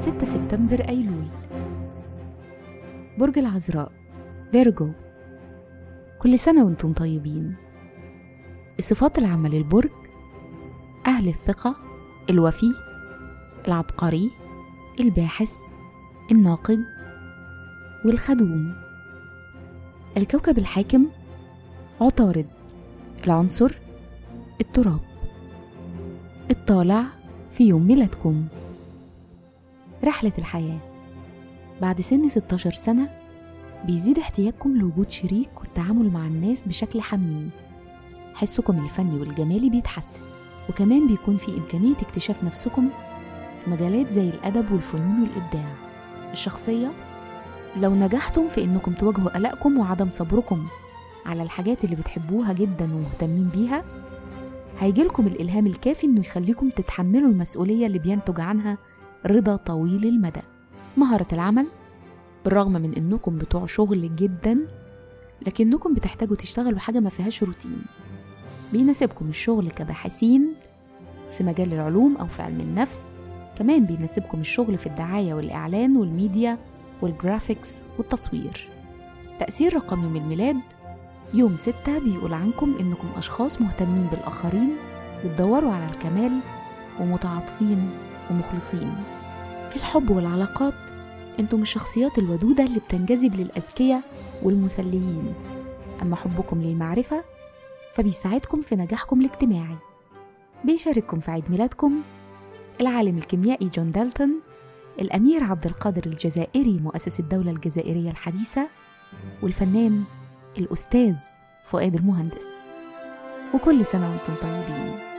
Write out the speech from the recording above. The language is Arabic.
6 سبتمبر أيلول. برج العذراء فيرجو. كل سنة وأنتم طيبين. الصفات العامة للبرج أهل الثقة الوفي العبقري الباحث الناقد والخدوم. الكوكب الحاكم عطارد. العنصر التراب. الطالع في يوم ميلادكم. رحلة الحياة. بعد سن 16 سنة بيزيد احتياجكم لوجود شريك والتعامل مع الناس بشكل حميمي. حسكم الفني والجمالي بيتحسن وكمان بيكون في إمكانية اكتشاف نفسكم في مجالات زي الأدب والفنون والإبداع. الشخصية لو نجحتم في إنكم تواجهوا قلقكم وعدم صبركم على الحاجات اللي بتحبوها جدا ومهتمين بيها هيجيلكم الإلهام الكافي إنه يخليكم تتحملوا المسؤولية اللي بينتج عنها رضا طويل المدى. مهارة العمل بالرغم من إنكم بتوع شغل جدا لكنكم بتحتاجوا تشتغلوا حاجة ما فيهاش روتين. بيناسبكم الشغل كباحثين في مجال العلوم أو في علم النفس كمان بيناسبكم الشغل في الدعاية والإعلان والميديا وال graphics والتصوير. تأثير رقم يوم الميلاد يوم ستة بيقول عنكم إنكم أشخاص مهتمين بالآخرين بتدوروا على الكمال ومتعاطفين ومخلصين. في الحب والعلاقات أنتم الشخصيات الودودة اللي بتنجذب للأذكياء والمسليين. أما حبكم للمعرفة فبيساعدكم في نجاحكم الاجتماعي. بيشارككم في عيد ميلادكم العالم الكيميائي جون دالتون الأمير عبد القادر الجزائري مؤسس الدولة الجزائرية الحديثة والفنان الأستاذ فؤاد المهندس. وكل سنة وأنتم طيبين.